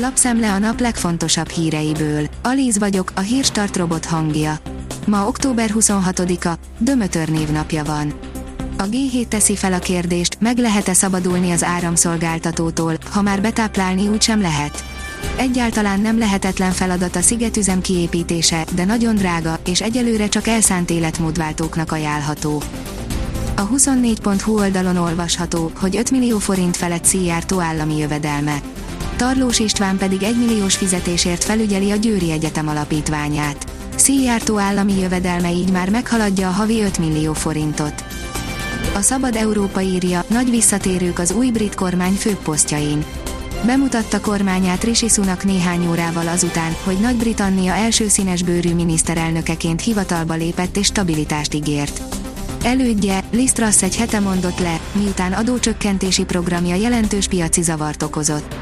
Lapszemle a nap legfontosabb híreiből. Alíz vagyok, a hírstart robot hangja. Ma október 26-a, Dömötör névnapja van. A G7 teszi fel a kérdést, meg lehet-e szabadulni az áramszolgáltatótól, ha már betáplálni úgysem lehet. Egyáltalán nem lehetetlen feladat a szigetüzem kiépítése, de nagyon drága, és egyelőre csak elszánt életmódváltóknak ajánlható. A 24.hu oldalon olvasható, hogy 5 millió forint felett Szijjártó állami jövedelme. Tarlós István pedig 1 milliós fizetésért felügyeli a Győri Egyetem alapítványát. Szijjártó állami jövedelme így már meghaladja a havi 5 millió forintot. A Szabad Európa írja, nagy visszatérők az új brit kormány főposztjain. Bemutatta kormányát Rishi Sunak néhány órával azután, hogy Nagy-Britannia első színesbőrű miniszterelnökeként hivatalba lépett és stabilitást ígért. Elődje, Liz Truss egy hete mondott le, miután adócsökkentési programja jelentős piaci zavart okozott.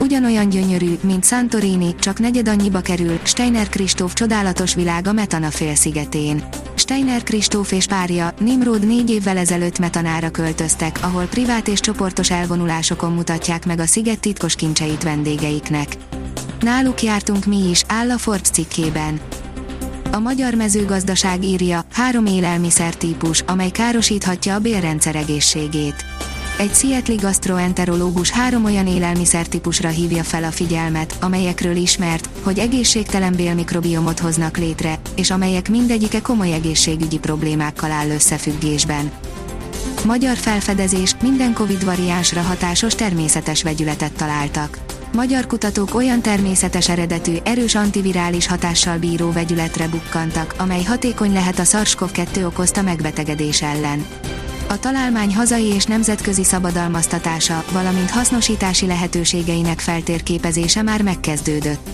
Ugyanolyan gyönyörű, mint Santorini, csak negyed annyiba kerül, Steiner Kristóf csodálatos világ a Metana félszigetén. Steiner Kristóf és párja, Nimrod négy évvel ezelőtt Metanára költöztek, ahol privát és csoportos elvonulásokon mutatják meg a sziget titkos kincseit vendégeiknek. Náluk jártunk mi is, áll a Forbes cikkében. A magyar mezőgazdaság írja, három élelmiszer típus, amely károsíthatja a bélrendszer egészségét. Egy Seattle gastroenterológus három olyan élelmiszertípusra hívja fel a figyelmet, amelyekről ismert, hogy egészségtelen bélmikrobiomot hoznak létre, és amelyek mindegyike komoly egészségügyi problémákkal áll összefüggésben. Magyar felfedezés, minden Covid variánsra hatásos természetes vegyületet találtak. Magyar kutatók olyan természetes eredetű, erős antivirális hatással bíró vegyületre bukkantak, amely hatékony lehet a SARS-CoV-2 okozta megbetegedés ellen. A találmány hazai és nemzetközi szabadalmaztatása, valamint hasznosítási lehetőségeinek feltérképezése már megkezdődött.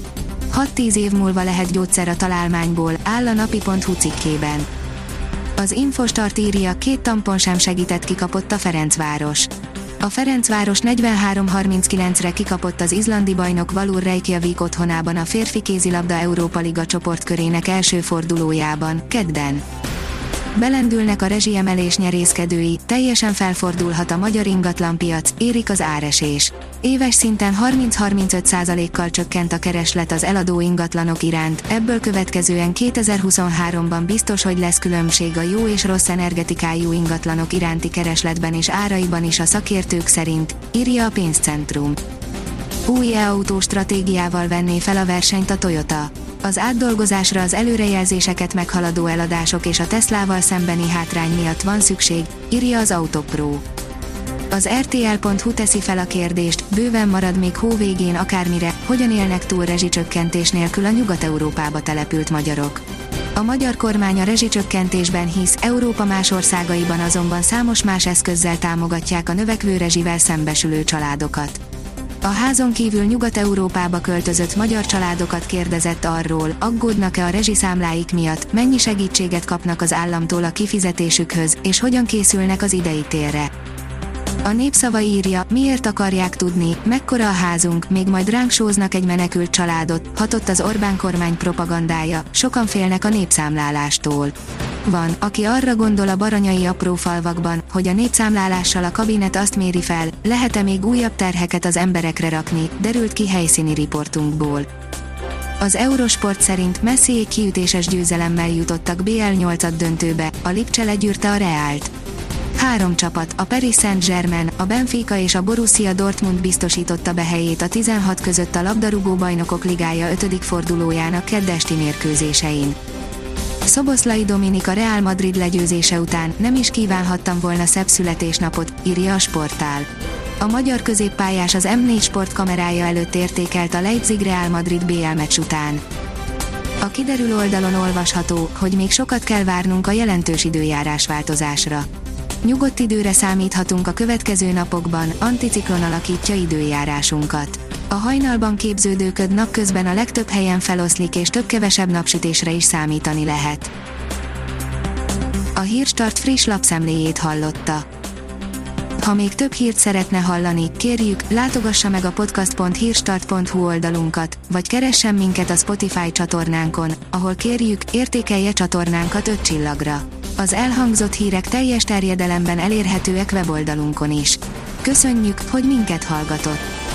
6-10 év múlva lehet gyógyszer a találmányból, áll a napi.hu cikkében. Az Infostart írja, két tampon sem segített kikapott a Ferencváros. A Ferencváros 43-39-re kikapott az izlandi bajnok Valur Reykjavik otthonában a férfi kézilabda Európa Liga csoportkörének első fordulójában, kedden. Belendülnek a rezsiemelés nyerészkedői, teljesen felfordulhat a magyar ingatlanpiac, érik az áresés. Éves szinten 30-35%-kal csökkent a kereslet az eladó ingatlanok iránt, ebből következően 2023-ban biztos, hogy lesz különbség a jó és rossz energetikájú ingatlanok iránti keresletben és áraiban is a szakértők szerint, írja a pénzcentrum. Új e-autó stratégiával venné fel a versenyt a Toyota az átdolgozásra az előrejelzéseket meghaladó eladások és a Teslával szembeni hátrány miatt van szükség, írja az Autopro. Az RTL.hu teszi fel a kérdést, bőven marad még hó végén akármire, hogyan élnek túl rezsicsökkentés nélkül a Nyugat-Európába települt magyarok. A magyar kormány a rezsicsökkentésben hisz, Európa más országaiban azonban számos más eszközzel támogatják a növekvő rezsivel szembesülő családokat. A házon kívül Nyugat-Európába költözött magyar családokat kérdezett arról, aggódnak-e a rezsiszámláik miatt, mennyi segítséget kapnak az államtól a kifizetésükhöz, és hogyan készülnek az idei térre. A népszava írja, miért akarják tudni, mekkora a házunk, még majd ránk sóznak egy menekült családot, hatott az Orbán kormány propagandája, sokan félnek a népszámlálástól. Van, aki arra gondol a baranyai apró falvakban, hogy a népszámlálással a kabinet azt méri fel, lehet-e még újabb terheket az emberekre rakni, derült ki helyszíni riportunkból. Az Eurosport szerint Messi kiütéses győzelemmel jutottak BL8-at döntőbe, a Lipcse legyűrte a Reált. Három csapat, a Paris Saint-Germain, a Benfica és a Borussia Dortmund biztosította be helyét a 16 között a labdarúgó bajnokok ligája 5. fordulójának keddesti mérkőzésein. Szoboszlai Dominik a Real Madrid legyőzése után nem is kívánhattam volna szebb születésnapot, írja a sportál. A magyar középpályás az M4 Sport kamerája előtt értékelt a Leipzig Real Madrid BL meccs után. A kiderül oldalon olvasható, hogy még sokat kell várnunk a jelentős időjárás változásra. Nyugodt időre számíthatunk a következő napokban, anticiklon alakítja időjárásunkat. A hajnalban képződő köd napközben a legtöbb helyen feloszlik és több-kevesebb napsütésre is számítani lehet. A Hírstart friss lapszemléjét hallotta. Ha még több hírt szeretne hallani, kérjük, látogassa meg a podcast.hírstart.hu oldalunkat, vagy keressen minket a Spotify csatornánkon, ahol kérjük, értékelje csatornánkat 5 csillagra. Az elhangzott hírek teljes terjedelemben elérhetőek weboldalunkon is. Köszönjük, hogy minket hallgatott!